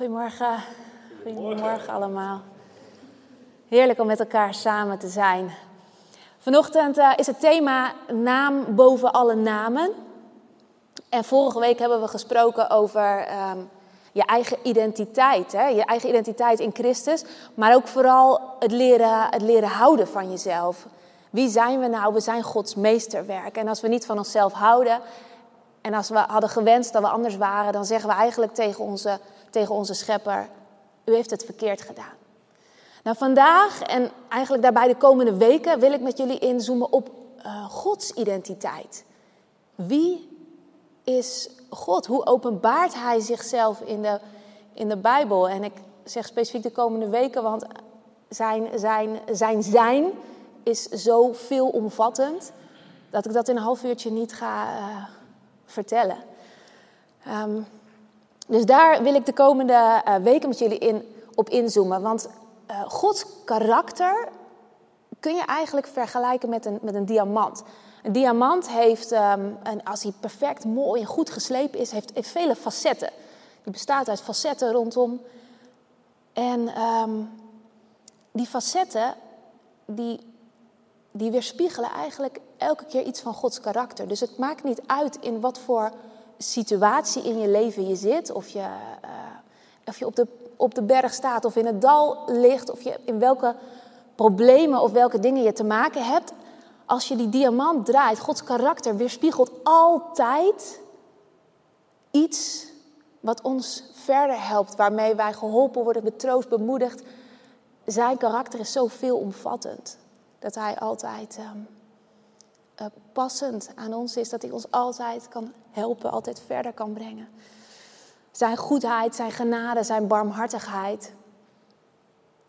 Goedemorgen. Goedemorgen allemaal. Heerlijk om met elkaar samen te zijn. Vanochtend uh, is het thema naam boven alle namen. En vorige week hebben we gesproken over um, je eigen identiteit. Hè? Je eigen identiteit in Christus. Maar ook vooral het leren, het leren houden van jezelf. Wie zijn we nou? We zijn Gods meesterwerk. En als we niet van onszelf houden. En als we hadden gewenst dat we anders waren, dan zeggen we eigenlijk tegen onze tegen onze schepper, u heeft het verkeerd gedaan. Nou, vandaag en eigenlijk daarbij de komende weken wil ik met jullie inzoomen op uh, Gods identiteit. Wie is God? Hoe openbaart Hij zichzelf in de, in de Bijbel? En ik zeg specifiek de komende weken, want zijn zijn, zijn zijn is zo veelomvattend dat ik dat in een half uurtje niet ga uh, vertellen. Um, dus daar wil ik de komende uh, weken met jullie in, op inzoomen. Want uh, Gods karakter kun je eigenlijk vergelijken met een, met een diamant. Een diamant heeft, um, en als hij perfect, mooi en goed geslepen is, heeft, heeft vele facetten. Die bestaat uit facetten rondom. En um, die facetten, die, die weerspiegelen eigenlijk elke keer iets van Gods karakter. Dus het maakt niet uit in wat voor situatie in je leven je zit, of je, uh, of je op, de, op de berg staat of in het dal ligt, of je in welke problemen of welke dingen je te maken hebt, als je die diamant draait, Gods karakter weerspiegelt altijd iets wat ons verder helpt, waarmee wij geholpen worden, betroost, bemoedigd. Zijn karakter is zo veelomvattend dat hij altijd um, uh, passend aan ons is, dat hij ons altijd kan helpen, altijd verder kan brengen. Zijn goedheid, zijn genade, zijn barmhartigheid.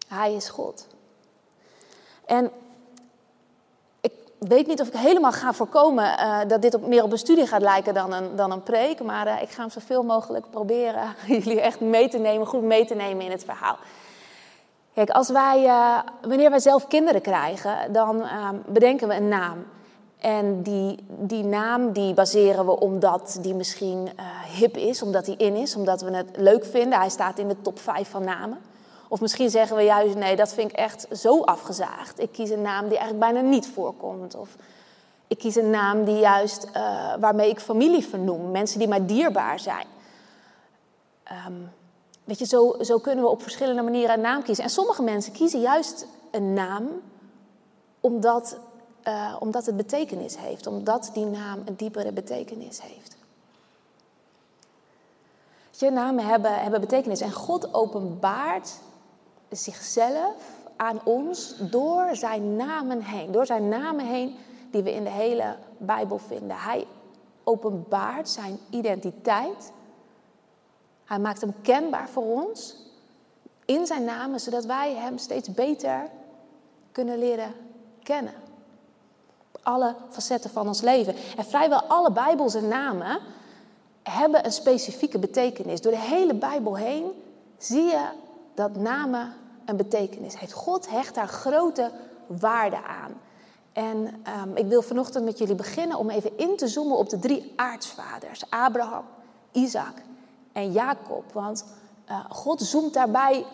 Hij is God. En ik weet niet of ik helemaal ga voorkomen uh, dat dit op, meer op een studie gaat lijken dan een, dan een preek. Maar uh, ik ga hem zoveel mogelijk proberen jullie echt mee te nemen, goed mee te nemen in het verhaal. Kijk, als wij, wanneer wij zelf kinderen krijgen, dan bedenken we een naam. En die, die naam die baseren we omdat die misschien uh, hip is, omdat die in is, omdat we het leuk vinden. Hij staat in de top 5 van namen. Of misschien zeggen we juist, nee, dat vind ik echt zo afgezaagd. Ik kies een naam die eigenlijk bijna niet voorkomt. Of ik kies een naam die juist, uh, waarmee ik familie vernoem. Mensen die mij dierbaar zijn. Um, weet je, zo, zo kunnen we op verschillende manieren een naam kiezen. En sommige mensen kiezen juist een naam omdat uh, omdat het betekenis heeft, omdat die naam een diepere betekenis heeft. Je namen hebben, hebben betekenis en God openbaart zichzelf aan ons door zijn namen heen, door zijn namen heen die we in de hele Bijbel vinden. Hij openbaart zijn identiteit. Hij maakt hem kenbaar voor ons in zijn namen, zodat wij hem steeds beter kunnen leren kennen alle facetten van ons leven. En vrijwel alle Bijbelse namen hebben een specifieke betekenis. Door de hele Bijbel heen zie je dat namen een betekenis heeft. God hecht daar grote waarde aan. En um, ik wil vanochtend met jullie beginnen om even in te zoomen op de drie aartsvaders: Abraham, Isaac en Jacob. Want uh, God zoomt daarbij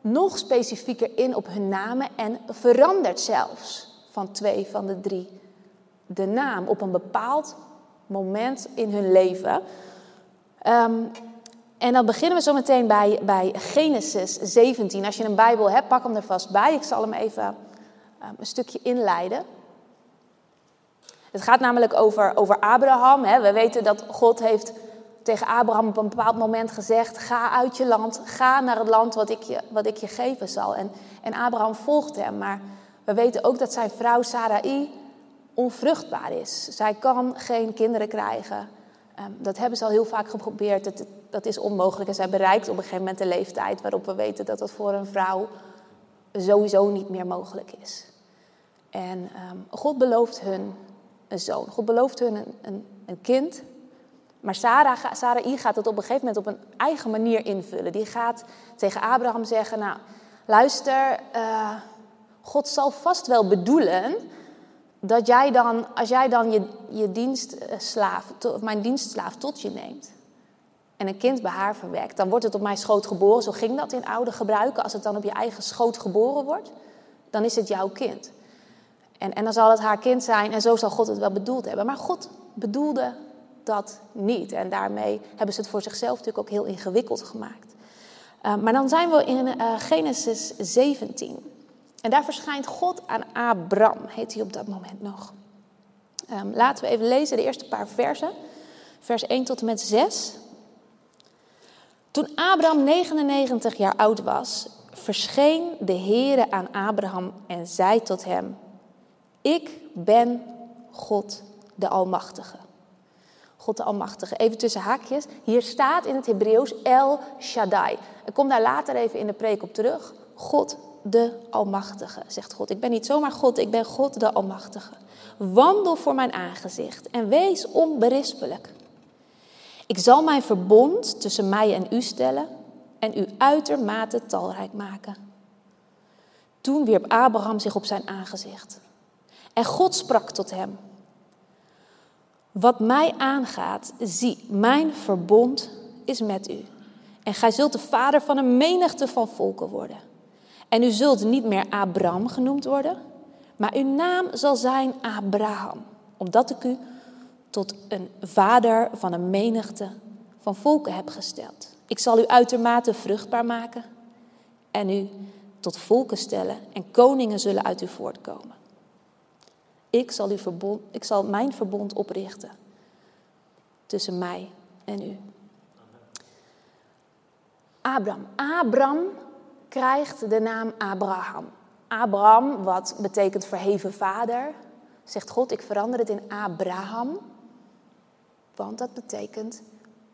nog specifieker in op hun namen en verandert zelfs van twee van de drie de naam op een bepaald moment in hun leven. Um, en dan beginnen we zo meteen bij, bij Genesis 17. Als je een Bijbel hebt, pak hem er vast bij. Ik zal hem even um, een stukje inleiden. Het gaat namelijk over, over Abraham. Hè. We weten dat God heeft tegen Abraham op een bepaald moment gezegd: Ga uit je land, ga naar het land wat ik je, wat ik je geven zal. En, en Abraham volgt hem. Maar we weten ook dat zijn vrouw Sarai onvruchtbaar is. Zij kan geen kinderen krijgen. Um, dat hebben ze al heel vaak geprobeerd. Dat, dat is onmogelijk. En zij bereikt op een gegeven moment de leeftijd waarop we weten dat dat voor een vrouw sowieso niet meer mogelijk is. En um, God belooft hun een zoon. God belooft hun een, een, een kind. Maar Sarah, gaat het op een gegeven moment op een eigen manier invullen. Die gaat tegen Abraham zeggen: Nou, luister, uh, God zal vast wel bedoelen dat jij dan, als jij dan je, je dienstslaaf, of mijn dienstslaaf tot je neemt. en een kind bij haar verwekt, dan wordt het op mijn schoot geboren. Zo ging dat in oude gebruiken. Als het dan op je eigen schoot geboren wordt, dan is het jouw kind. En, en dan zal het haar kind zijn en zo zal God het wel bedoeld hebben. Maar God bedoelde dat niet. En daarmee hebben ze het voor zichzelf natuurlijk ook heel ingewikkeld gemaakt. Uh, maar dan zijn we in uh, Genesis 17. En daar verschijnt God aan Abram, heet hij op dat moment nog. Um, laten we even lezen de eerste paar versen. Vers 1 tot en met 6. Toen Abraham 99 jaar oud was, verscheen de Heere aan Abraham en zei tot hem: Ik ben God de Almachtige. God de Almachtige. Even tussen haakjes. Hier staat in het Hebreeuws El Shaddai. Ik kom daar later even in de preek op terug. God de Almachtige, zegt God. Ik ben niet zomaar God, ik ben God de Almachtige. Wandel voor mijn aangezicht en wees onberispelijk. Ik zal mijn verbond tussen mij en u stellen en u uitermate talrijk maken. Toen wierp Abraham zich op zijn aangezicht. En God sprak tot hem: Wat mij aangaat, zie, mijn verbond is met u. En gij zult de vader van een menigte van volken worden. En u zult niet meer Abraham genoemd worden, maar uw naam zal zijn Abraham, omdat ik u tot een vader van een menigte van volken heb gesteld. Ik zal u uitermate vruchtbaar maken en u tot volken stellen en koningen zullen uit u voortkomen. Ik zal, uw verbond, ik zal mijn verbond oprichten tussen mij en u. Abraham. Abraham krijgt de naam Abraham. Abraham, wat betekent verheven vader, zegt God, ik verander het in Abraham. Want dat betekent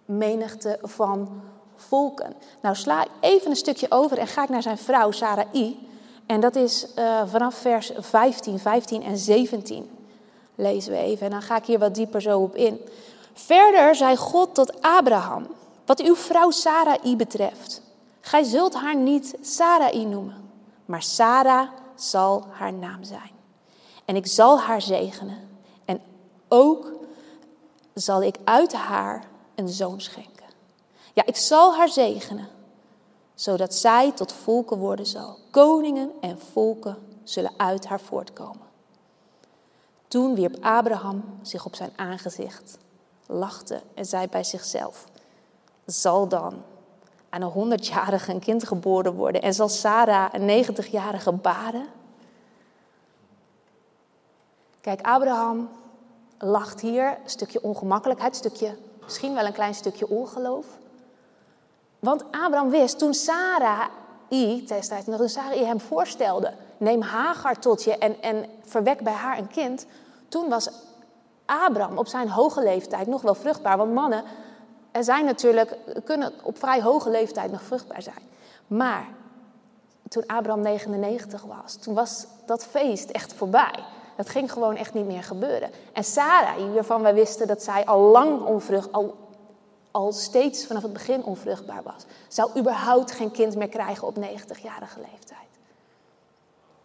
menigte van volken. Nou sla ik even een stukje over en ga ik naar zijn vrouw Sarai. En dat is uh, vanaf vers 15, 15 en 17 lezen we even. En dan ga ik hier wat dieper zo op in. Verder zei God tot Abraham, wat uw vrouw Sarai betreft. Gij zult haar niet Sarai noemen, maar Sarah zal haar naam zijn. En ik zal haar zegenen. En ook zal ik uit haar een zoon schenken. Ja, ik zal haar zegenen, zodat zij tot volken worden zal. Koningen en volken zullen uit haar voortkomen. Toen wierp Abraham zich op zijn aangezicht, lachte en zei bij zichzelf: Zal dan aan een honderdjarige een kind geboren worden en zal Sarah een negentigjarige baren? Kijk, Abraham lacht hier een stukje ongemakkelijkheid, stukje, misschien wel een klein stukje ongeloof. Want Abraham wist toen Sarah I, nog Sarai hem voorstelde, neem Hagar tot je en, en verwek bij haar een kind. Toen was Abraham op zijn hoge leeftijd nog wel vruchtbaar. Want mannen er zijn natuurlijk, kunnen op vrij hoge leeftijd nog vruchtbaar zijn. Maar toen Abraham 99 was, toen was dat feest echt voorbij. Dat ging gewoon echt niet meer gebeuren. En Sarah, waarvan wij wisten dat zij al lang onvrucht, al, al steeds vanaf het begin onvruchtbaar was, zou überhaupt geen kind meer krijgen op 90-jarige leeftijd.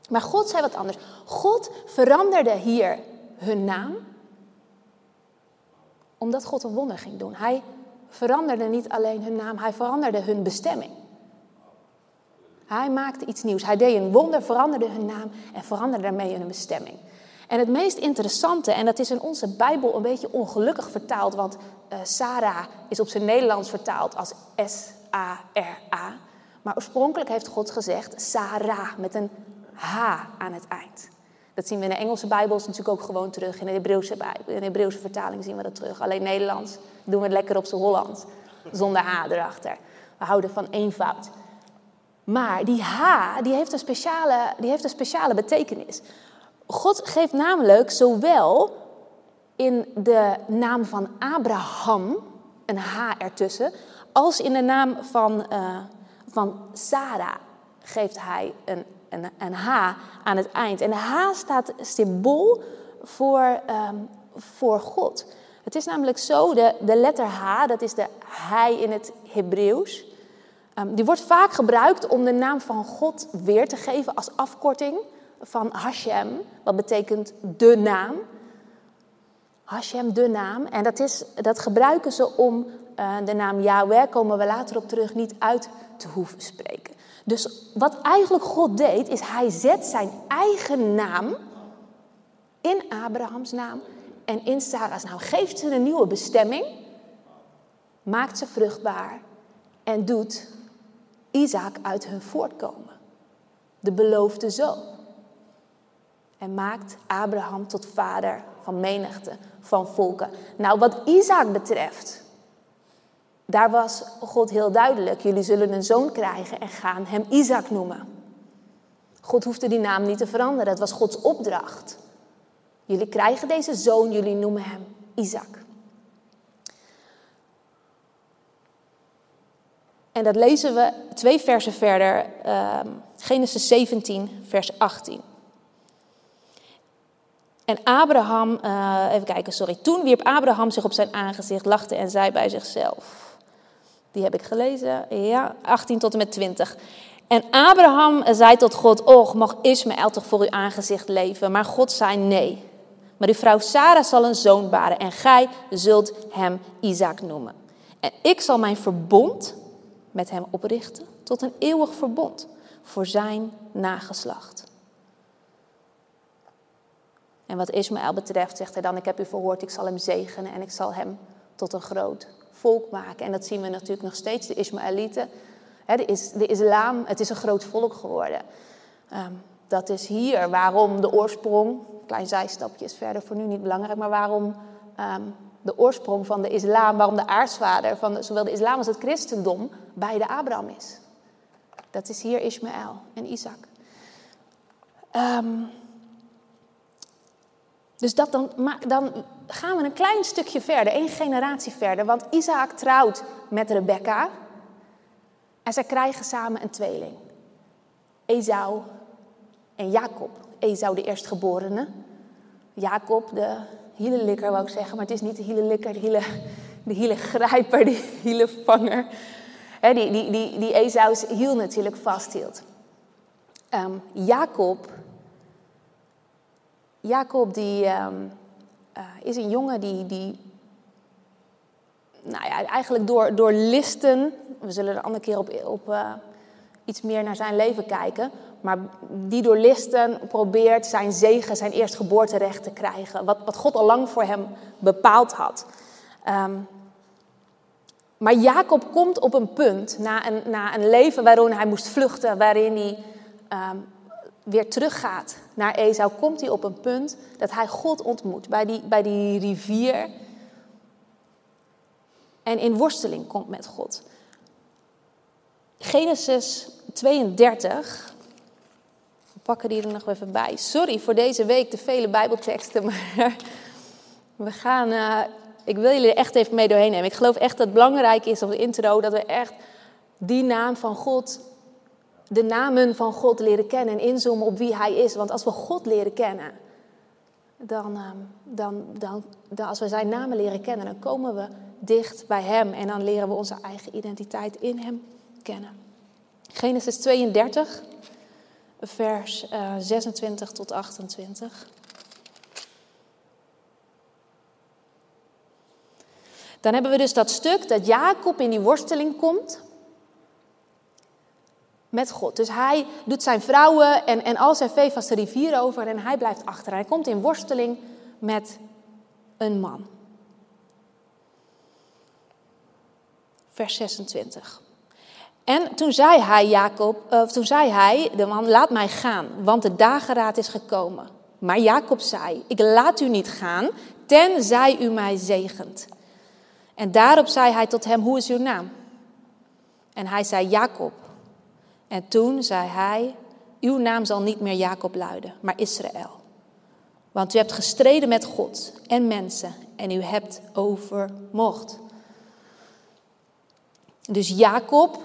Maar God zei wat anders. God veranderde hier hun naam, omdat God een wonder ging doen. Hij veranderde niet alleen hun naam, hij veranderde hun bestemming. Hij maakte iets nieuws. Hij deed een wonder, veranderde hun naam en veranderde daarmee hun bestemming. En het meest interessante, en dat is in onze Bijbel een beetje ongelukkig vertaald, want uh, Sarah is op zijn Nederlands vertaald als S-A-R-A. Maar oorspronkelijk heeft God gezegd Sarah met een H aan het eind. Dat zien we in de Engelse Bijbels natuurlijk ook gewoon terug. In de Hebreeuwse, Bijbel, in de Hebreeuwse vertaling zien we dat terug. Alleen Nederlands doen we het lekker op zijn Hollands. Zonder H erachter. We houden van eenvoud. Maar die H, die heeft, een speciale, die heeft een speciale betekenis. God geeft namelijk zowel in de naam van Abraham een H ertussen, als in de naam van, uh, van Sarah geeft hij een een, een H aan het eind. En H staat symbool voor, um, voor God. Het is namelijk zo, de, de letter H, dat is de hij in het Hebreeuws. Um, die wordt vaak gebruikt om de naam van God weer te geven als afkorting van Hashem, wat betekent de naam. Hashem, de naam. En dat, is, dat gebruiken ze om uh, de naam Yahweh, komen we later op terug, niet uit te hoeven spreken. Dus wat eigenlijk God deed, is hij zet zijn eigen naam in Abrahams naam en in Sarah's naam. Geeft ze een nieuwe bestemming, maakt ze vruchtbaar en doet Isaac uit hun voortkomen. De beloofde zoon. En maakt Abraham tot vader van menigte, van volken. Nou, wat Isaac betreft, daar was God heel duidelijk. Jullie zullen een zoon krijgen en gaan hem Isaac noemen. God hoefde die naam niet te veranderen. Het was Gods opdracht. Jullie krijgen deze zoon, jullie noemen hem Isaac. En dat lezen we twee versen verder, uh, Genesis 17, vers 18. En Abraham, uh, even kijken, sorry. Toen wierp Abraham zich op zijn aangezicht, lachte en zei bij zichzelf. Die heb ik gelezen, ja, 18 tot en met 20. En Abraham zei tot God: Och, mag Ismaël toch voor uw aangezicht leven? Maar God zei nee. Maar uw vrouw Sarah zal een zoon baren en gij zult hem Isaac noemen. En ik zal mijn verbond met hem oprichten tot een eeuwig verbond voor zijn nageslacht. En wat Ismaël betreft zegt hij dan, ik heb u verhoord, ik zal hem zegenen en ik zal hem tot een groot volk maken. En dat zien we natuurlijk nog steeds, de Ismaëlieten, de, is, de islam, het is een groot volk geworden. Ehm, dat is hier waarom de oorsprong, klein zijstapje is verder voor nu niet belangrijk, maar waarom ehm, de oorsprong van de islam, waarom de aartsvader van zowel de islam als het christendom bij de Abraham is. Dat is hier Ismaël en Isaac. Ehm, dus dat dan, dan gaan we een klein stukje verder, één generatie verder. Want Isaac trouwt met Rebecca. En zij krijgen samen een tweeling. Esau en Jacob. Esau de eerstgeborene. Jacob de hielelikker wou ik zeggen, maar het is niet de hielelikker, de hiele, de hielengrijper, de hielevanger. He, die, die, die, die Esau's hiel natuurlijk vasthield. Um, Jacob, Jacob die, um, uh, is een jongen die, die nou ja, eigenlijk door, door listen, we zullen er andere keer op, op uh, iets meer naar zijn leven kijken, maar die door listen probeert zijn zegen, zijn eerstgeboorterecht te krijgen. Wat, wat God al lang voor hem bepaald had. Um, maar Jacob komt op een punt, na een, na een leven waarin hij moest vluchten, waarin hij um, weer teruggaat naar Esau, komt hij op een punt dat hij God ontmoet bij die, bij die rivier. En in worsteling komt met God. Genesis 32, we pakken die er nog even bij. Sorry voor deze week de vele Bijbelteksten, maar we gaan uh, ik wil jullie echt even mee doorheen nemen. Ik geloof echt dat het belangrijk is op de intro dat we echt die naam van God, de namen van God leren kennen en inzoomen op wie Hij is. Want als we God leren kennen, dan, ehm, dan, dan, dan als we Zijn namen leren kennen, dan komen we dicht bij Hem en dan leren we onze eigen identiteit in Hem kennen. Genesis 32, vers 26 eh, tot 28. Dan hebben we dus dat stuk dat Jacob in die worsteling komt met God. Dus hij doet zijn vrouwen en, en al zijn vee vast de rivier over en hij blijft achter. Hij komt in worsteling met een man. Vers 26. En toen zei hij, Jacob, toen zei hij, de man, laat mij gaan, want de dageraad is gekomen. Maar Jacob zei, ik laat u niet gaan, tenzij u mij zegent. En daarop zei hij tot hem, hoe is uw naam? En hij zei Jacob. En toen zei hij, uw naam zal niet meer Jacob luiden, maar Israël. Want u hebt gestreden met God en mensen en u hebt overmocht. Dus Jacob,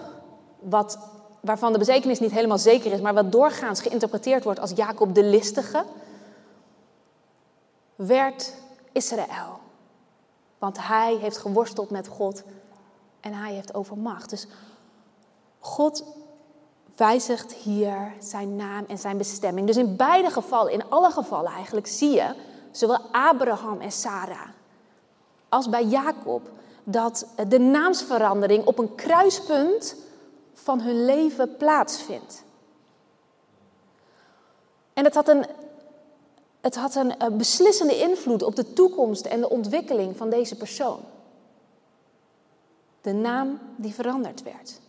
wat, waarvan de betekenis niet helemaal zeker is, maar wat doorgaans geïnterpreteerd wordt als Jacob de listige, werd Israël. Want hij heeft geworsteld met God en hij heeft overmacht. Dus God wijzigt hier zijn naam en zijn bestemming. Dus in beide gevallen, in alle gevallen eigenlijk, zie je zowel Abraham en Sarah als bij Jacob, dat de naamsverandering op een kruispunt van hun leven plaatsvindt. En het had een, het had een eh, beslissende invloed op de toekomst en de ontwikkeling van deze persoon. De naam die veranderd werd.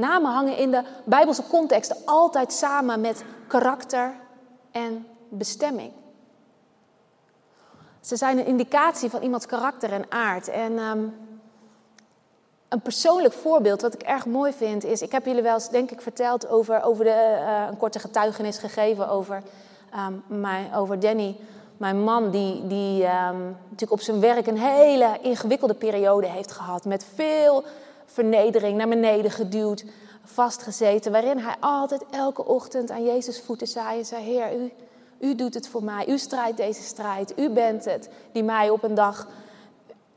Namen hangen in de Bijbelse context altijd samen met karakter en bestemming. Ze zijn een indicatie van iemands karakter en aard. En um, een persoonlijk voorbeeld wat ik erg mooi vind is... Ik heb jullie wel eens, denk ik, verteld over, over de, uh, een korte getuigenis gegeven over, um, mijn, over Danny. Mijn man die, die um, natuurlijk op zijn werk een hele ingewikkelde periode heeft gehad. Met veel vernedering naar beneden geduwd, vastgezeten. Waarin hij altijd elke ochtend aan Jezus voeten zei zei... Heer, u, u doet het voor mij. U strijdt deze strijd. U bent het die mij op een dag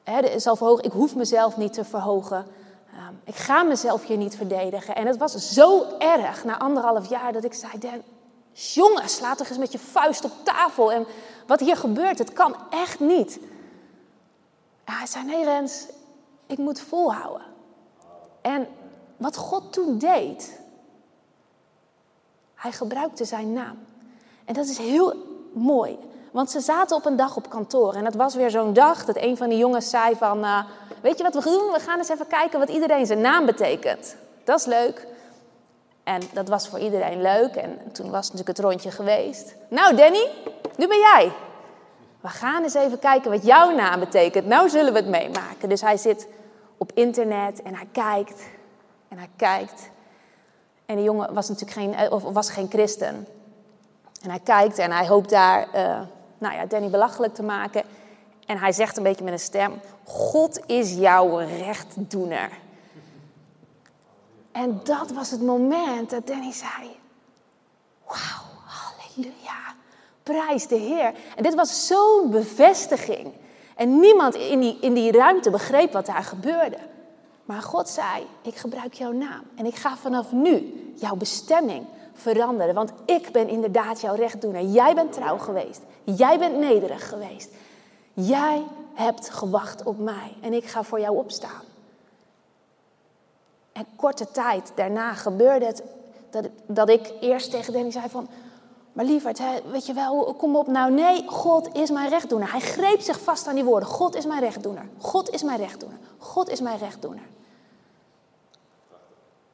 hè, zal verhogen. Ik hoef mezelf niet te verhogen. Um, ik ga mezelf hier niet verdedigen. En het was zo erg na anderhalf jaar dat ik zei: Dan, jongen, sla toch eens met je vuist op tafel. En wat hier gebeurt, het kan echt niet. Hij zei: Nee, Rens, ik moet volhouden. En wat God toen deed, hij gebruikte zijn naam. En dat is heel mooi. Want ze zaten op een dag op kantoor. En het was weer zo'n dag dat een van die jongens zei van... Uh, weet je wat we doen? We gaan eens even kijken wat iedereen zijn naam betekent. Dat is leuk. En dat was voor iedereen leuk. En toen was natuurlijk het rondje geweest. Nou Danny, nu ben jij. We gaan eens even kijken wat jouw naam betekent. Nou zullen we het meemaken. Dus hij zit op internet en hij kijkt. En hij kijkt. En de jongen was natuurlijk geen, eh, of was geen christen. En hij kijkt en hij hoopt daar uh, nou ja, Danny belachelijk te maken. En hij zegt een beetje met een stem: God is jouw rechtdoener. En dat was het moment dat Danny zei: Wauw, halleluja, prijs de Heer. En dit was zo'n bevestiging. En niemand in die, in die ruimte begreep wat daar gebeurde. Maar God zei: Ik gebruik jouw naam en ik ga vanaf nu jouw bestemming veranderen. Want ik ben inderdaad jouw rechtdoener. Jij bent trouw geweest. Jij bent nederig geweest. Jij hebt gewacht op mij en ik ga voor jou opstaan. En korte tijd daarna gebeurde het dat, dat ik eerst tegen Danny zei van... Maar lieverd, weet je wel, kom op nou. Nee, God is mijn rechtdoener. Hij greep zich vast aan die woorden. God is mijn rechtdoener. God is mijn rechtdoener. God is mijn rechtdoener.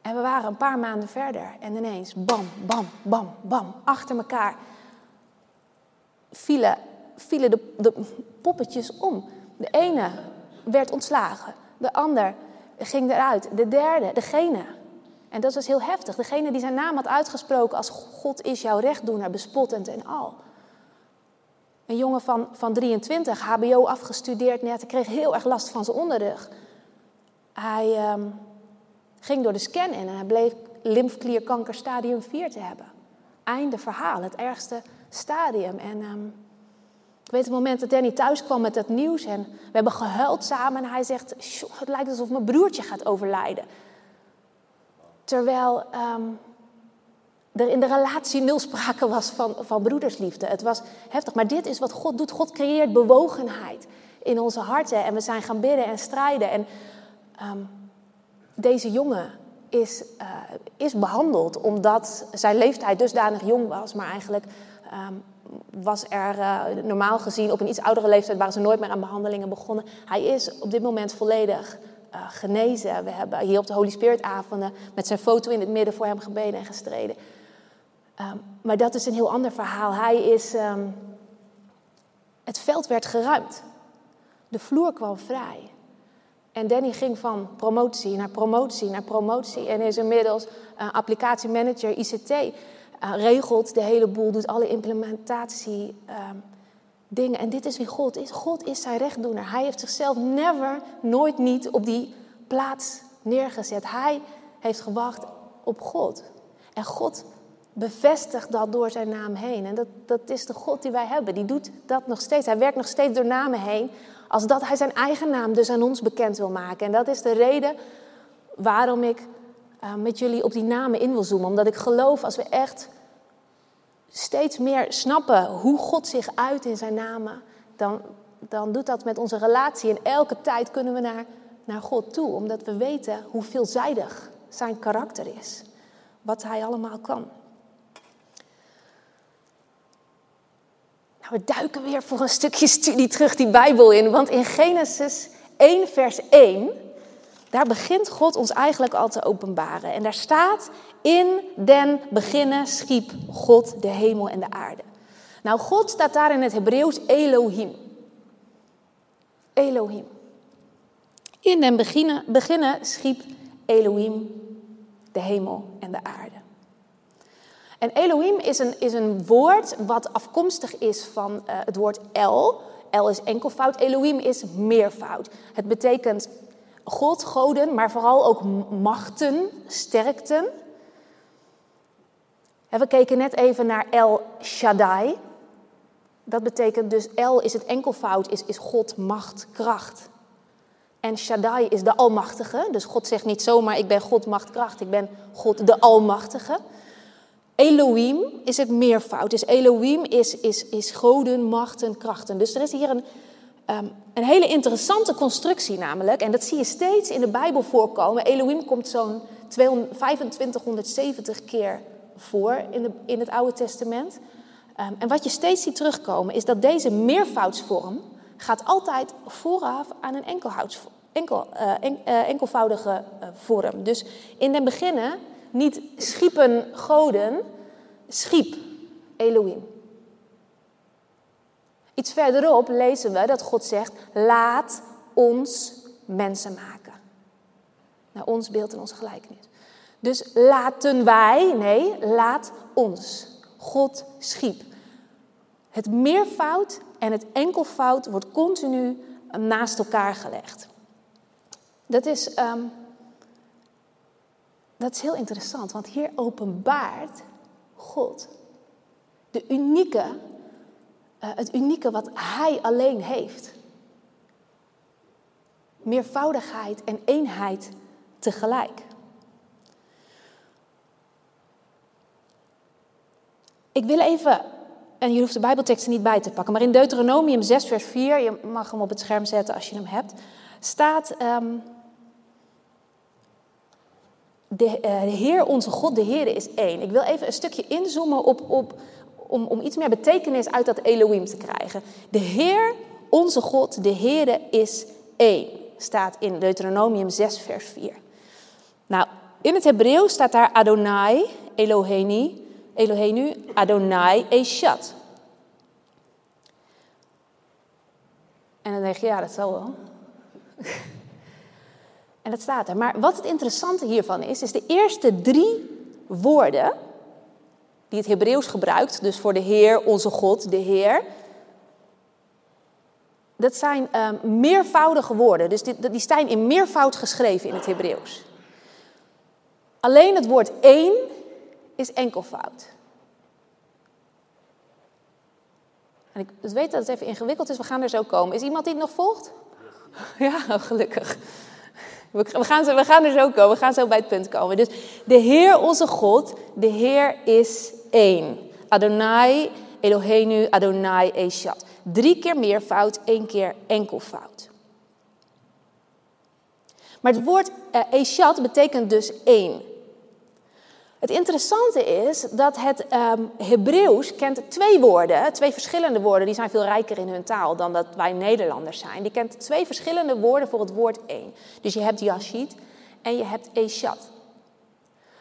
En we waren een paar maanden verder en ineens bam, bam, bam, bam, achter elkaar vielen, vielen de, de poppetjes om. De ene werd ontslagen, de ander ging eruit, de derde, degene. En dat was heel heftig. Degene die zijn naam had uitgesproken als God is jouw rechtdoener, bespottend en al. Een jongen van, van 23, HBO afgestudeerd net, kreeg heel erg last van zijn onderrug. Hij, um, Ging door de scan in en hij bleek lymfklierkanker stadium 4 te hebben. Einde verhaal, het ergste stadium. En um, ik weet het moment dat Danny thuis kwam met het nieuws en we hebben gehuild samen en hij zegt, het lijkt alsof mijn broertje gaat overlijden. Terwijl um, er in de relatie nul sprake was van, van broedersliefde. Het was heftig, maar dit is wat God doet. God creëert bewogenheid in onze harten en we zijn gaan bidden en strijden. En um, deze jongen is, uh, is behandeld omdat zijn leeftijd dusdanig jong was, maar eigenlijk um, was er uh, normaal gezien op een iets oudere leeftijd waren ze nooit meer aan behandelingen begonnen. Hij is op dit moment volledig uh, genezen. We hebben hier op de Holy Spirit avonden met zijn foto in het midden voor hem gebeden en gestreden. Um, maar dat is een heel ander verhaal. Hij is, um, het veld werd geruimd. De vloer kwam vrij. En Danny ging van promotie naar promotie naar promotie en is inmiddels uh, applicatiemanager ICT. Uh, regelt de hele boel, doet alle implementatie uh, dingen. En dit is wie God is. God is zijn rechtdoener. Hij heeft zichzelf never, nooit niet op die plaats neergezet. Hij heeft gewacht op God. En God bevestigt dat door zijn naam heen. En dat, dat is de God die wij hebben. Die doet dat nog steeds. Hij werkt nog steeds door namen heen als dat hij zijn eigen naam dus aan ons bekend wil maken. En dat is de reden waarom ik uh, met jullie op die namen in wil zoomen. Omdat ik geloof als we echt steeds meer snappen hoe God zich uit in zijn namen, dan, dan doet dat met onze relatie. En elke tijd kunnen we naar, naar God toe, omdat we weten hoe veelzijdig zijn karakter is. Wat hij allemaal kan. Nou, we duiken weer voor een stukje studie terug die Bijbel in. Want in Genesis 1, vers 1, daar begint God ons eigenlijk al te openbaren. En daar staat, in den beginnen schiep God de hemel en de aarde. Nou, God staat daar in het Hebreeuws Elohim. Elohim. In den beginnen, beginnen schiep Elohim de hemel en de aarde. En Elohim is een, is een woord wat afkomstig is van uh, het woord El. El is enkelvoud, Elohim is meervoud. Het betekent God, goden, maar vooral ook machten, sterkten. We keken net even naar El Shaddai. Dat betekent dus El is het enkelvoud, is, is God, macht, kracht. En Shaddai is de Almachtige. Dus God zegt niet zomaar ik ben God, macht, kracht. Ik ben God de Almachtige. Elohim is het meervoud. Dus Elohim is, is, is goden, machten, krachten. Dus er is hier een, ehm, een hele interessante constructie namelijk. En dat zie je steeds in de Bijbel voorkomen. Elohim komt zo'n 2570 keer voor in, de, in het Oude Testament. Um, en wat je steeds ziet terugkomen is dat deze meervoudsvorm gaat altijd vooraf aan een. Enkel, en, uh, enkelvoudige uh, vorm. Dus in den beginnen niet schiepen goden, schiep Elohim. Iets verderop lezen we dat God zegt: laat ons mensen maken. Naar ons beeld en onze gelijkenis. Dus laten wij, nee, laat ons. God schiep. Het meervoud en het enkelvoud wordt continu naast elkaar gelegd. Dat is, um, dat is heel interessant, want hier openbaart God de unieke, het unieke wat Hij alleen heeft. Meervoudigheid en eenheid tegelijk. Ik wil even, en je hoeft de Bijbelteksten niet bij te pakken, maar in Deuteronomium 6, vers 4, je mag hem op het scherm zetten als je hem hebt, staat. Um, de, uh, de, Heer, onze God, de Heer is één. Ik wil even een stukje inzoomen op, op, om, om iets meer betekenis uit dat Elohim te krijgen. De Heer, onze God, de Heer is één. Staat in Deuteronomium 6, vers 4. Nou, in het Hebreeuws staat daar Adonai, Eloheni, Elohenu, Adonai, Eshat. En dan denk je, ja, dat zal wel. en dat staat er. Maar wat het interessante hiervan is, is de eerste drie woorden die het Hebreeuws gebruikt, dus voor de Heer, onze God, de Heer. Dat zijn um, meervoudige woorden, dus die, die staan in meervoud geschreven in het Hebreeuws. Alleen het woord één is enkelvoud. En ik weet dat het even ingewikkeld is, we gaan er zo komen. Is iemand die het nog volgt? Ja, oh, gelukkig. We gaan, we gaan er zo komen, we gaan zo bij het punt komen. Dus de Heer onze God, de Heer is één. Adonai, Elohenu, Adonai, Eshat. Drie keer meervoud, één keer enkelvoud. Maar het woord uh, Eshat betekent dus één. Het interessante is dat het um, Hebreeuws kent twee woorden, twee verschillende woorden, die zijn veel rijker in hun taal dan dat wij Nederlanders zijn. Die kent twee verschillende woorden voor het woord één. Dus je hebt Yashid en je hebt Eshat.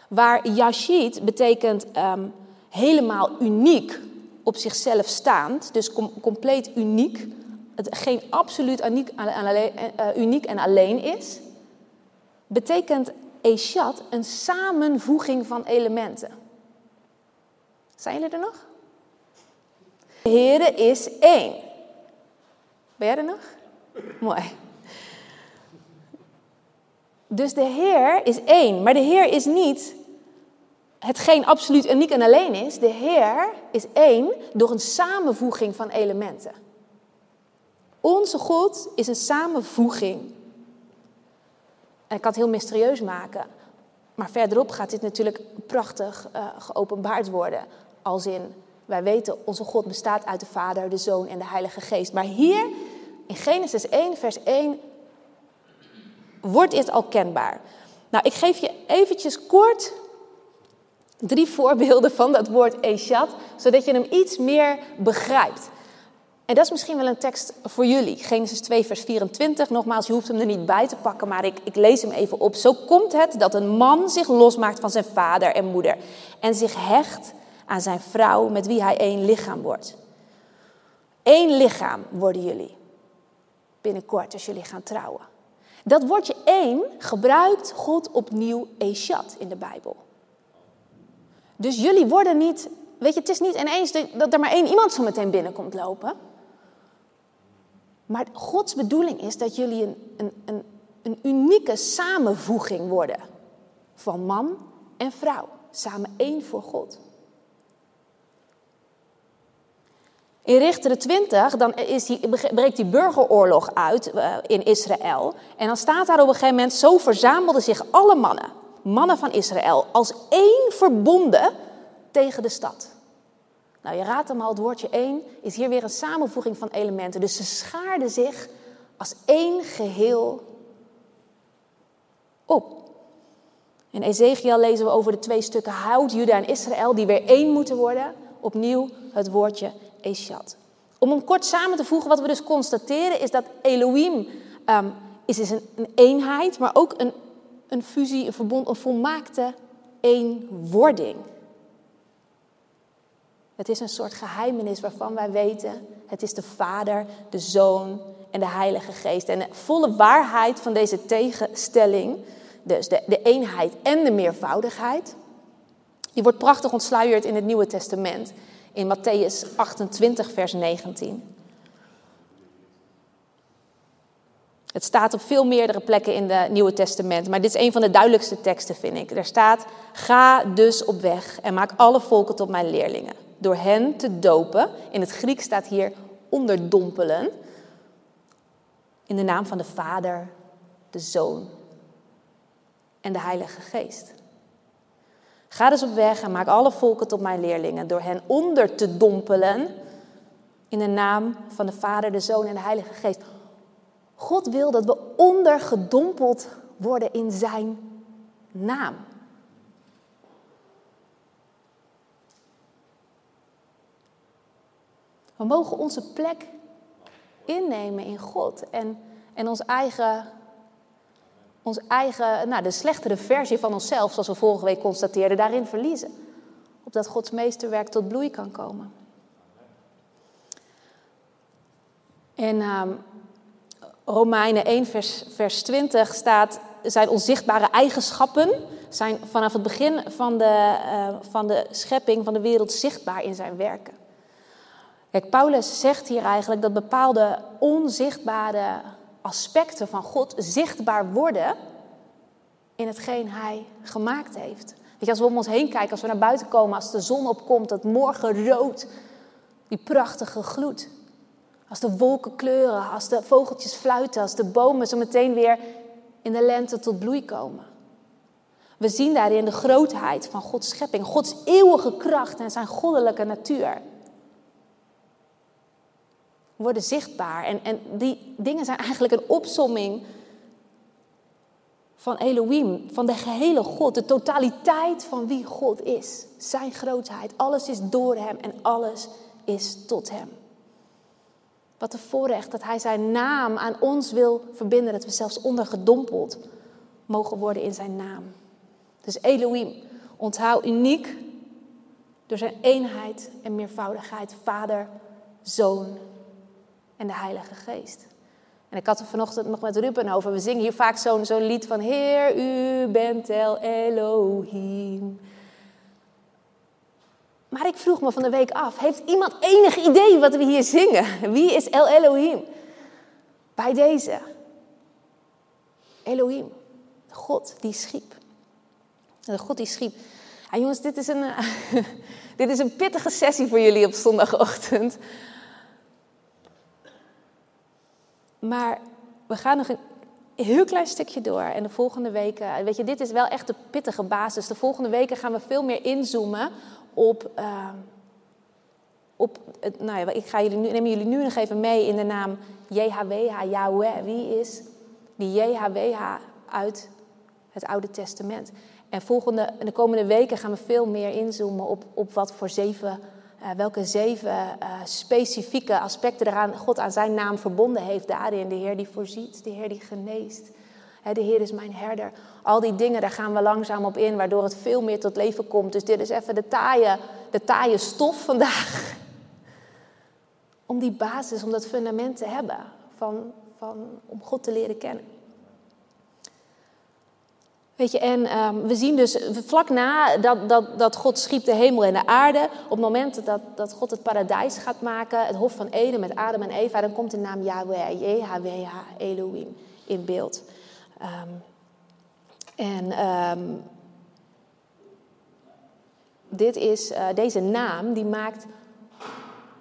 Waar Yashid betekent um, helemaal uniek op zichzelf staand, dus com compleet uniek, het geen absoluut uniek, uh, uniek en alleen is, betekent Eshat een samenvoeging van elementen. Zijn jullie er nog? De Heere is één. Ben jij er nog? Mooi. Dus de Heer is één, maar de Heer is niet hetgeen absoluut uniek en alleen is. De Heer is één door een samenvoeging van elementen. Onze God is een samenvoeging en ik kan het heel mysterieus maken. Maar verderop gaat dit natuurlijk prachtig uh, geopenbaard worden. Als in Wij weten, onze God bestaat uit de Vader, de Zoon en de Heilige Geest. Maar hier in Genesis 1, vers 1, wordt dit al kenbaar. Nou, ik geef je eventjes kort drie voorbeelden van dat woord Eshat, zodat je hem iets meer begrijpt. En dat is misschien wel een tekst voor jullie. Genesis 2, vers 24. Nogmaals, je hoeft hem er niet bij te pakken, maar ik, ik lees hem even op. Zo komt het dat een man zich losmaakt van zijn vader en moeder en zich hecht aan zijn vrouw met wie hij één lichaam wordt. Eén lichaam worden jullie binnenkort als jullie gaan trouwen. Dat woordje één gebruikt God opnieuw Eshat in de Bijbel. Dus jullie worden niet, weet je, het is niet ineens dat er maar één iemand zo meteen binnenkomt lopen. Maar Gods bedoeling is dat jullie een, een, een, een unieke samenvoeging worden van man en vrouw. Samen één voor God. In Richteren 20 dan is die, breekt die burgeroorlog uit uh, in Israël. En dan staat daar op een gegeven moment: Zo verzamelden zich alle mannen, mannen van Israël, als één verbonden tegen de stad. Nou, je raadt hem al, het woordje één is hier weer een samenvoeging van elementen. Dus ze schaarden zich als één geheel op. In Ezekiel lezen we over de twee stukken hout, Juda en Israël, die weer één moeten worden. Opnieuw het woordje Eshat. Om hem kort samen te voegen, wat we dus constateren, is dat Elohim um, is, is een, een, eenheid, maar ook een, een fusie, een verbond, een volmaakte eenwording. Het is een soort geheimenis waarvan wij weten, het is de Vader, de Zoon en de Heilige Geest. En de volle waarheid van deze tegenstelling, dus de, de eenheid en de meervoudigheid, die wordt prachtig ontsluierd in het Nieuwe Testament, in Matthäus 28, vers 19. Het staat op veel meerdere plekken in het Nieuwe Testament, maar dit is een van de duidelijkste teksten, vind ik. Er staat: Ga dus op weg en maak alle volken tot mijn leerlingen door hen te dopen. In het Griek staat hier onderdompelen. In de naam van de Vader, de Zoon en de Heilige Geest. Ga dus op weg en maak alle volken tot mijn leerlingen door hen onder te dompelen in de naam van de Vader, de Zoon en de Heilige Geest. God wil dat we ondergedompeld worden in zijn naam. We mogen onze plek innemen in God en, en ons eigen, ons eigen, nou, de slechtere versie van onszelf, zoals we vorige week constateerden, daarin verliezen. Opdat Gods meesterwerk tot bloei kan komen. In um, Romeinen 1, vers, vers 20 staat: zijn onzichtbare eigenschappen zijn vanaf het begin van de, uh, van de schepping van de wereld zichtbaar in zijn werken. Kijk, Paulus zegt hier eigenlijk dat bepaalde onzichtbare aspecten van God zichtbaar worden in hetgeen hij gemaakt heeft. Weet je, als we om ons heen kijken, als we naar buiten komen, als de zon opkomt, dat morgenrood, die prachtige gloed. Als de wolken kleuren, als de vogeltjes fluiten, als de bomen zo meteen weer in de lente tot bloei komen. We zien daarin de grootheid van Gods schepping, Gods eeuwige kracht en zijn goddelijke natuur worden zichtbaar. En, en die dingen zijn eigenlijk een opsomming van Elohim, van de gehele God, de totaliteit van wie God is. Zijn grootheid. Alles is door Hem en alles is tot Hem. Wat een voorrecht dat Hij Zijn naam aan ons wil verbinden, dat we zelfs ondergedompeld mogen worden in Zijn naam. Dus Elohim, onthoud uniek door Zijn eenheid en meervoudigheid, Vader, Zoon en de Heilige Geest. En ik had er vanochtend nog met Ruben over. We zingen hier vaak zo'n zo'n lied van Heer, u bent El Elohim. Maar ik vroeg me van de week af, heeft iemand enig idee wat we hier zingen? Wie is El Elohim? Bij deze. Elohim, God die schiep. De God die schiep. Ja, jongens, dit is, een, dit is een pittige sessie voor jullie op zondagochtend. Maar we gaan nog een heel klein stukje door. En de volgende weken, weet je, dit is wel echt de pittige basis. De volgende weken gaan we veel meer inzoomen op, uh, op het, nou ja, ik ga jullie nu, neem jullie nu nog even mee in de naam JHWH, Yahweh. Wie is die JHWH uit het Oude Testament? En volgende, de komende weken gaan we veel meer inzoomen op, op wat voor zeven, uh, welke zeven uh, specifieke aspecten eraan God aan zijn naam verbonden heeft daarin. De Heer die voorziet, de Heer die geneest. De Heer is mijn herder. Al die dingen, daar gaan we langzaam op in, waardoor het veel meer tot leven komt. Dus dit is even de taaie, de taaie stof vandaag. Om die basis, om dat fundament te hebben, van, van, om God te leren kennen. Weet je, en um, we zien dus vlak na dat, dat, dat God schiep de hemel en de aarde, op het moment dat, dat God het paradijs gaat maken, het Hof van Eden met Adam en Eva, dan komt de naam Yahweh, JHWH, Elohim in beeld. Um, en um, dit is, uh, deze naam die maakt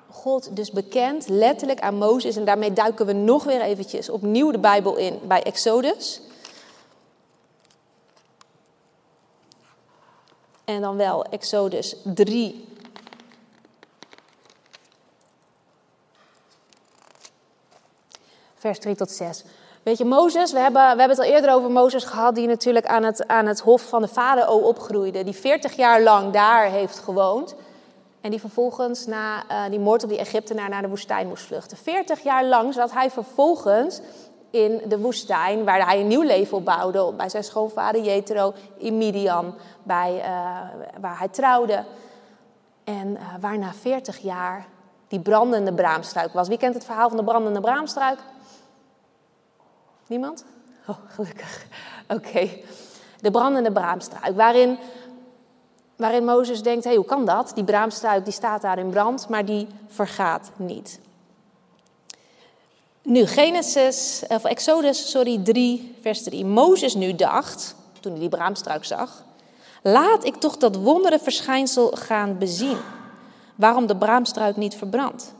God dus bekend, letterlijk aan Mozes. En daarmee duiken we nog weer eventjes opnieuw de Bijbel in bij Exodus. En dan wel Exodus 3. Vers 3 tot 6. Weet je, Mozes, we hebben, we hebben het al eerder over Mozes gehad, die natuurlijk aan het, aan het hof van de farao opgroeide. Die 40 jaar lang daar heeft gewoond. En die vervolgens na uh, die moord op die Egyptenaar naar de woestijn moest vluchten. 40 jaar lang zat hij vervolgens in de woestijn, waar hij een nieuw leven opbouwde. Bij zijn schoonvader Jethro in Midian, bij, uh, waar hij trouwde. En uh, waar na 40 jaar die brandende braamstruik was. Wie kent het verhaal van de brandende braamstruik? Niemand? Oh, gelukkig. Oké. De brandende braamstruik, waarin, waarin Mozes denkt, hé, hey, hoe kan dat? Die braamstruik die staat daar in brand, maar die vergaat niet. Nu, Genesis, of Exodus, sorry, 3, vers 3. Mozes nu dacht, toen hij die braamstruik zag, laat ik toch dat wondere verschijnsel gaan bezien, waarom de braamstruik niet verbrandt.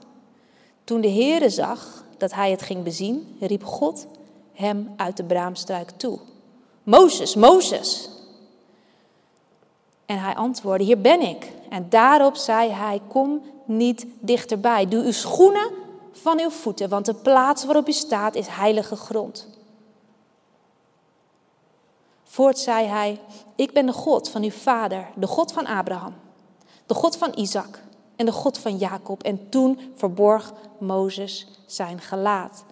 Toen de Heere zag dat hij het ging bezien, riep God hem uit de braamstruik toe. Mozes, Mozes. En hij antwoordde, hier ben ik. En daarop zei hij, kom niet dichterbij. Doe uw schoenen van uw voeten, want de plaats waarop u staat is heilige grond. Voort zei hij: Ik ben de God van uw vader, de God van Abraham, de God van Isaac en de God van Jacob. En toen verborg Mozes zijn gelaat,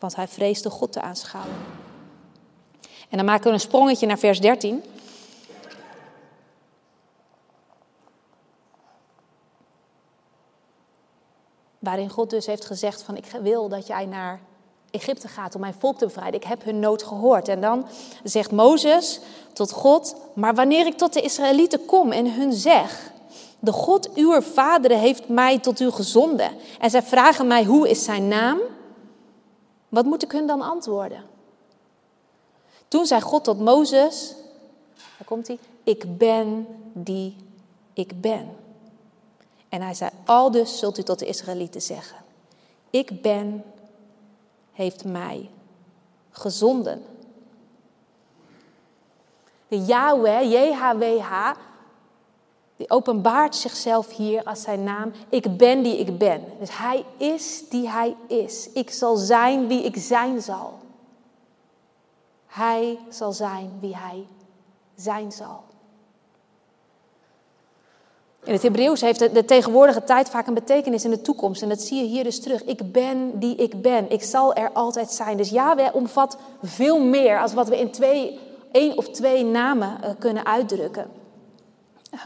want hij vreesde God te aanschouwen. En dan maken we een sprongetje naar vers 13. Waarin God dus heeft gezegd van ik wil dat jij naar Egypte gaat om mijn volk te bevrijden. Ik heb hun nood gehoord. En dan zegt Mozes tot God, maar wanneer ik tot de Israëlieten kom en hun zeg, de God uw vaderen heeft mij tot u gezonden. En zij vragen mij hoe is zijn naam? Wat moet ik hun dan antwoorden? Toen zei God tot Mozes, daar komt hij, ik ben die ik ben. En hij zei, al dus zult u tot de Israëlieten zeggen, ik ben, heeft mij gezonden. De Yahweh, JHWH, die openbaart zichzelf hier als zijn naam. Ik ben die ik ben. Dus hij is die hij is. Ik zal zijn wie ik zijn zal. Hij zal zijn wie hij zijn zal. In het Hebreeuws heeft de, tegenwoordige tijd vaak een betekenis in de toekomst. En dat zie je hier dus terug. Ik ben die ik ben. Ik zal er altijd zijn. Dus Yahweh omvat veel meer als wat we in twee, één of twee namen uh, kunnen uitdrukken.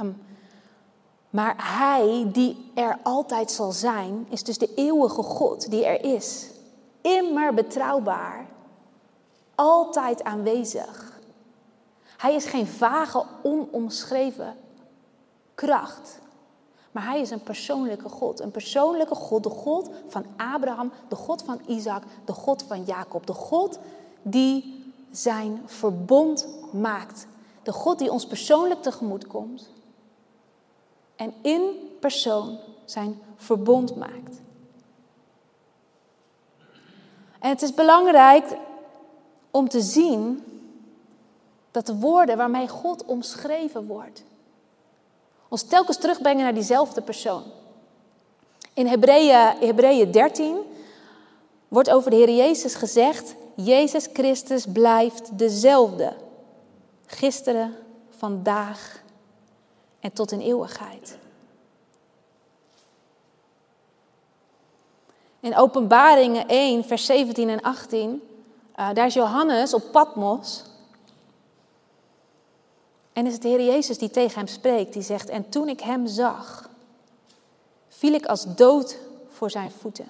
Um, maar Hij die er altijd zal zijn, is dus de eeuwige God die er is. Immer betrouwbaar. Altijd aanwezig. Hij is geen vage, onomschreven kracht. Maar hij is een persoonlijke God. Een persoonlijke God. De God van Abraham, de God van Isaac, de God van Jacob. De God die zijn verbond maakt. De God die ons persoonlijk tegemoet komt. En in persoon zijn verbond maakt. En het is belangrijk om te zien dat de woorden waarmee God omschreven wordt, Ons telkens terugbrengen naar diezelfde persoon. In Hebreeën, Hebreeën 13 wordt over de Heer Jezus gezegd: Jezus Christus blijft dezelfde. Gisteren, vandaag en tot in eeuwigheid. In Openbaringen 1, vers 17 en 18, uh, daar is Johannes op Patmos. En is het de Heer Jezus die tegen hem spreekt, die zegt, en toen ik hem zag, viel ik als dood voor zijn voeten.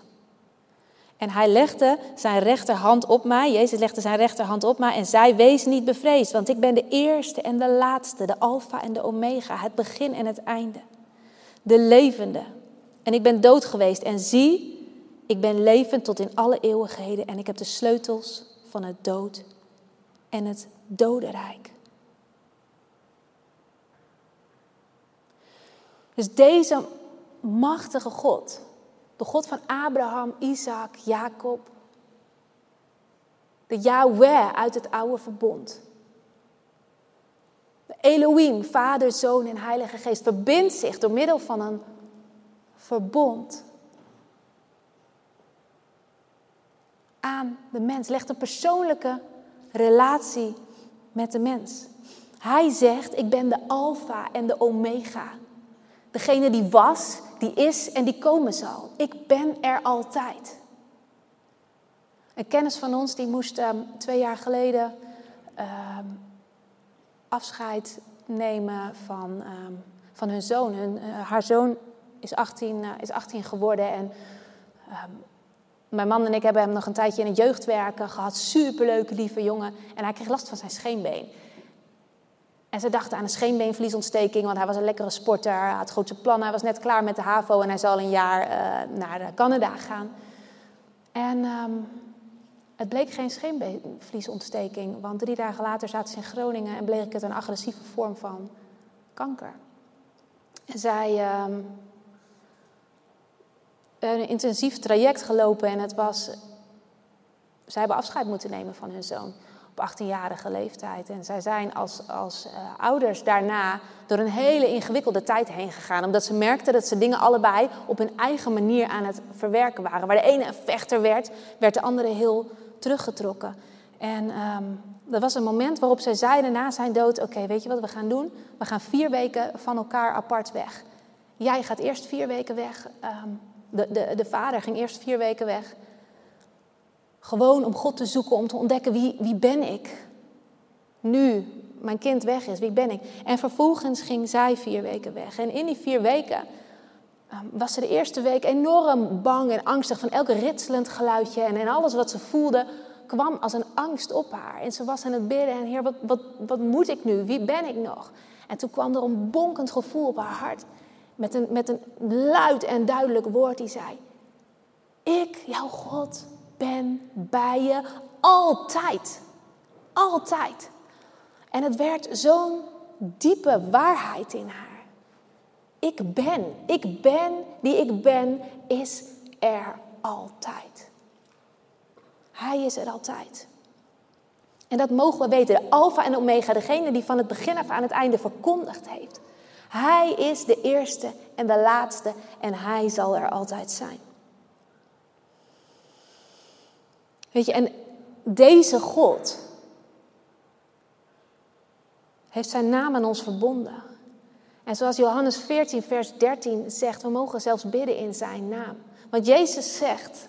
En hij legde zijn rechterhand op mij, Jezus legde zijn rechterhand op mij en zei, wees niet bevreesd, want ik ben de eerste en de laatste, de alfa en de omega, het begin en het einde, de levende. En ik ben dood geweest en zie, ik ben levend tot in alle eeuwigheden en ik heb de sleutels van het dood en het dodenrijk. Dus deze machtige God, de God van Abraham, Isaac, Jacob, de Yahweh uit het oude verbond. De Elohim, Vader, Zoon en Heilige Geest, verbindt zich door middel van een verbond aan de mens, legt een persoonlijke relatie met de mens. Hij zegt, ik ben de alfa en de omega. Degene die was, die is en die komen zal. Ik ben er altijd. Een kennis van ons die moest ehm, twee jaar geleden ehm, afscheid nemen van, ehm, van hun zoon. Hun, uh, haar zoon is 18, uh, is 18 geworden en mijn man en ik hebben hem nog een tijdje in het jeugdwerken gehad. Superleuke, lieve jongen. En hij kreeg last van zijn scheenbeen. En ze dachten aan een scheenbeenvliesontsteking, want hij was een lekkere sporter. Hij had grote plannen. Hij was net klaar met de HAVO en hij zal een jaar uh, naar Canada gaan. En um, het bleek geen scheenbeenvliesontsteking, want drie dagen later zaten ze in Groningen en bleek het een agressieve vorm van kanker. En zij um, een intensief traject gelopen en het was. Zij hebben afscheid moeten nemen van hun zoon op 18-jarige leeftijd. En zij zijn als, als uh, ouders daarna door een hele ingewikkelde tijd heen gegaan. Omdat ze merkten dat ze dingen allebei op hun eigen manier aan het verwerken waren. Waar de ene een vechter werd, werd de andere heel teruggetrokken. En um, dat was een moment waarop zij zeiden na zijn dood: Oké, weet je wat we gaan doen? We gaan vier weken van elkaar apart weg. Jij gaat eerst vier weken weg. Um, de, de, de vader ging eerst vier weken weg. Gewoon om God te zoeken, om te ontdekken wie, wie ben ik. Nu mijn kind weg is, wie ben ik? En vervolgens ging zij vier weken weg. En in die vier weken um, was ze de eerste week enorm bang en angstig van elk ritselend geluidje. En, en alles wat ze voelde kwam als een angst op haar. En ze was aan het bidden en heer, wat, wat, wat moet ik nu? Wie ben ik nog? En toen kwam er een bonkend gevoel op haar hart. Met een, met een luid en duidelijk woord die zei: Ik, jouw God, ben bij je altijd. Altijd. En het werd zo'n diepe waarheid in haar. Ik ben, ik ben die ik ben, is er altijd. Hij is er altijd. En dat mogen we weten. De Alpha en Omega, degene die van het begin af aan het einde verkondigd heeft. Hij is de eerste en de laatste en hij zal er altijd zijn. Weet je, en deze God heeft zijn naam aan ons verbonden. En zoals Johannes 14, vers 13 zegt, we mogen zelfs bidden in zijn naam. Want Jezus zegt,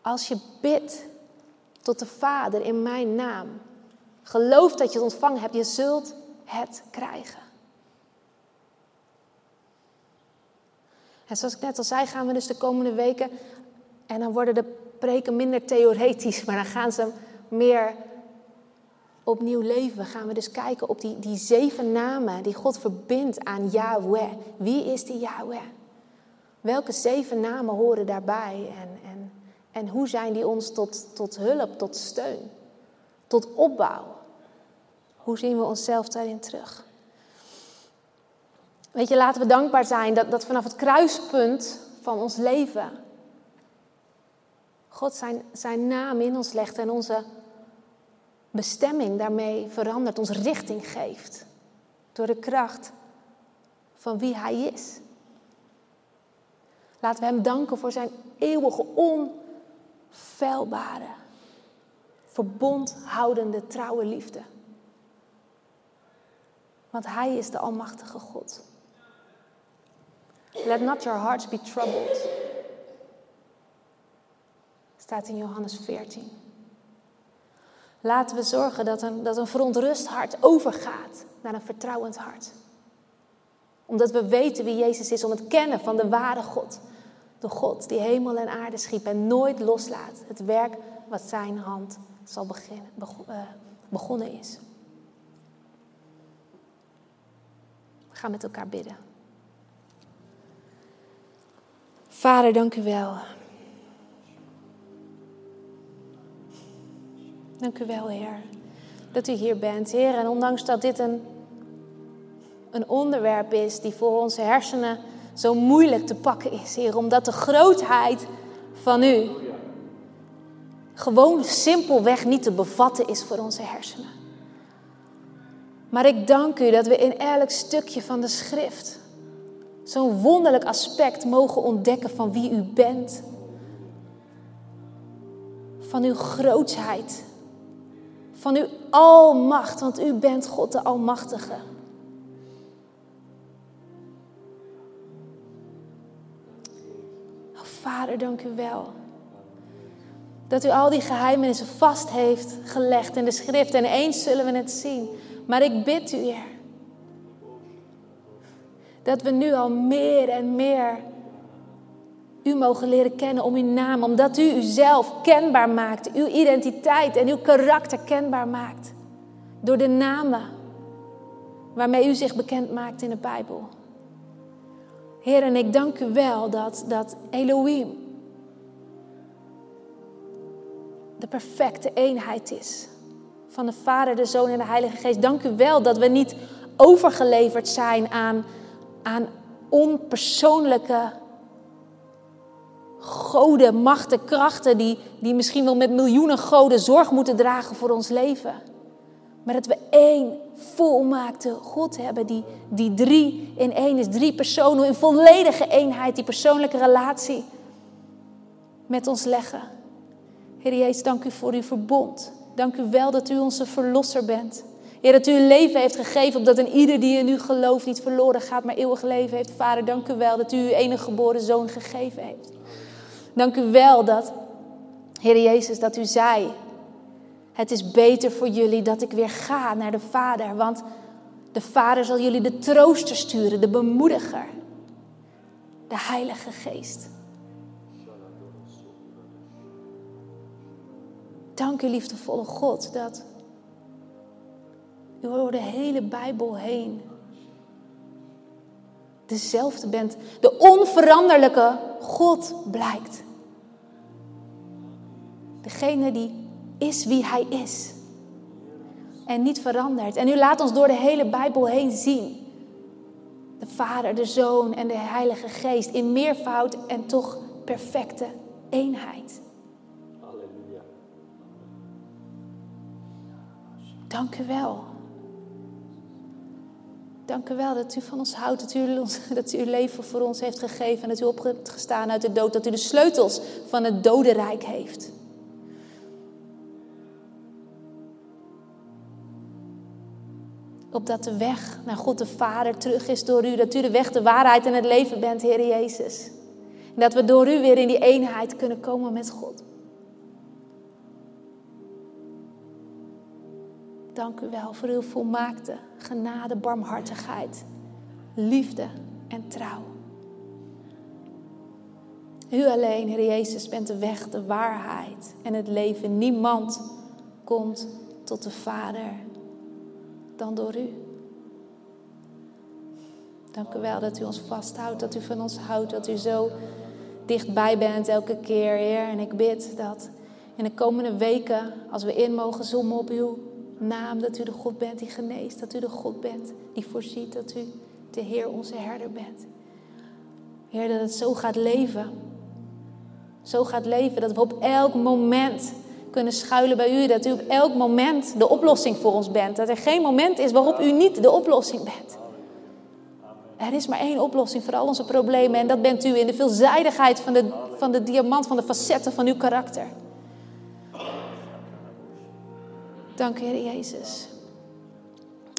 als je bidt tot de Vader in mijn naam, geloof dat je het ontvangen hebt, je zult het krijgen. En zoals ik net al zei, gaan we dus de komende weken. En dan worden de preken minder theoretisch, maar dan gaan ze meer opnieuw leven. Gaan we dus kijken op die, die zeven namen die God verbindt aan Yahweh. Wie is die Yahweh? Welke zeven namen horen daarbij? En, en, en hoe zijn die ons tot, tot hulp, tot steun, tot opbouw? Hoe zien we onszelf daarin terug? Weet je, laten we dankbaar zijn dat, dat vanaf het kruispunt van ons leven God zijn, zijn naam in ons legt en onze bestemming daarmee verandert, ons richting geeft. Door de kracht van wie Hij is. Laten we Hem danken voor Zijn eeuwige, onfeilbare, verbondhoudende, trouwe liefde. Want Hij is de Almachtige God. Let not your hearts be troubled. Staat in Johannes 14. Laten we zorgen dat een, dat een verontrust hart overgaat naar een vertrouwend hart. Omdat we weten wie Jezus is, om het kennen van de ware God. De God die hemel en aarde schiep en nooit loslaat. Het werk wat zijn hand zal beginnen, eh, begonnen is. We gaan met elkaar bidden. Vader, dank u wel. Dank u wel, Heer, dat u hier bent, Heer. En ondanks dat dit een, een onderwerp is die voor onze hersenen zo moeilijk te pakken is, Heer, omdat de grootheid van u gewoon simpelweg niet te bevatten is voor onze hersenen. Maar ik dank u dat we in elk stukje van de schrift zo'n wonderlijk aspect mogen ontdekken van wie u bent. Van uw grootheid. Van uw almacht, want u bent God de Almachtige. Oh, Vader, dank u wel. Dat u al die geheimenissen vast heeft gelegd in de schrift. En eens zullen we het zien. Maar ik bid u, Heer dat we nu al meer en meer u mogen leren kennen om uw naam, omdat u uzelf kenbaar maakt, uw identiteit en uw karakter kenbaar maakt. Door de namen waarmee u zich bekend maakt in de Bijbel. Heer, en ik dank u wel dat, dat Elohim de perfecte eenheid is. Van de Vader, de Zoon en de Heilige Geest. Dank u wel dat we niet overgeleverd zijn aan aan onpersoonlijke goden, machten, krachten die, die misschien wel met miljoenen goden zorg moeten dragen voor ons leven. Maar dat we één volmaakte God hebben die, die drie in één is, drie personen in volledige eenheid, die persoonlijke relatie met ons leggen. Heer Jezus, dank u voor uw verbond. Dank u wel dat u onze verlosser bent. Heer, dat u uw leven heeft gegeven, opdat een ieder die in u gelooft niet verloren gaat, maar eeuwig leven heeft. Vader, dank u wel dat u uw enige geboren zoon gegeven heeft. Dank u wel dat, Heer Jezus, dat u zei, het is beter voor jullie dat ik weer ga naar de Vader, want de Vader zal jullie de trooster sturen, de bemoediger, de Heilige Geest. Dank u, liefdevolle God, dat u door de hele Bijbel heen dezelfde bent. De onveranderlijke God blijkt. Degene die is wie hij is. En niet verandert. En u laat ons door de hele Bijbel heen zien. De Vader, de Zoon en de Heilige Geest in meervoud en toch perfecte eenheid. Halleluja. Dank u wel. Dank u wel dat u van ons houdt, dat u, dat u uw leven voor ons heeft gegeven en dat u op hebt gestaan uit de dood, dat u de sleutels van het dodenrijk heeft. Opdat de weg naar God de Vader terug is door u, dat u de weg, de waarheid en het leven bent, Heer Jezus. Dat we door u weer in die eenheid kunnen komen met God. Dank u wel voor uw volmaakte genade, barmhartigheid, liefde en trouw. U alleen, Heer Jezus, bent de weg, de waarheid en het leven. Niemand komt tot de Vader dan door u. Dank u wel dat u ons vasthoudt, dat u van ons houdt, dat u zo dichtbij bent elke keer, Heer. En ik bid dat in de komende weken, als we in mogen zoomen op uw naam dat u de God bent die geneest, dat u de God bent die voorziet, dat u de Heer onze herder bent. Heer, dat het zo gaat leven. Zo gaat leven dat we op elk moment kunnen schuilen bij u. Dat u op elk moment de oplossing voor ons bent. Dat er geen moment is waarop u niet de oplossing bent. Er is maar één oplossing voor al onze problemen en dat bent u in de veelzijdigheid van de, van de diamant, van de facetten van uw karakter. Dank u, Heer Jezus.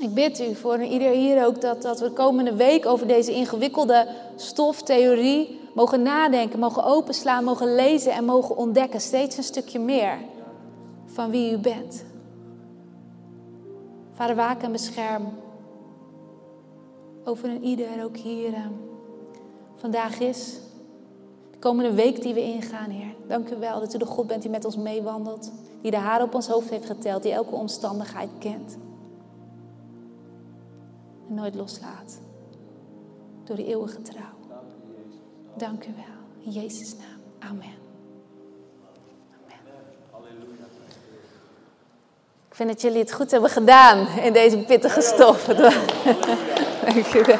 Ik bid u voor ieder hier ook dat, dat we de komende week over deze ingewikkelde stof, theorie, mogen nadenken, mogen openslaan, mogen lezen en mogen ontdekken. Steeds een stukje meer van wie u bent. Vader, waak en bescherm over een ieder, ook hier uh, vandaag is. De komende week die we ingaan, Heer. Dank u wel dat u de God bent die met ons meewandelt. Die de haren op ons hoofd heeft geteld, die elke omstandigheid kent. En nooit loslaat. Door die eeuwige trouw. Dank u wel. In Jezus' naam. Amen. Vind dat jullie het goed hebben gedaan in deze pittige stof. Dank u wel.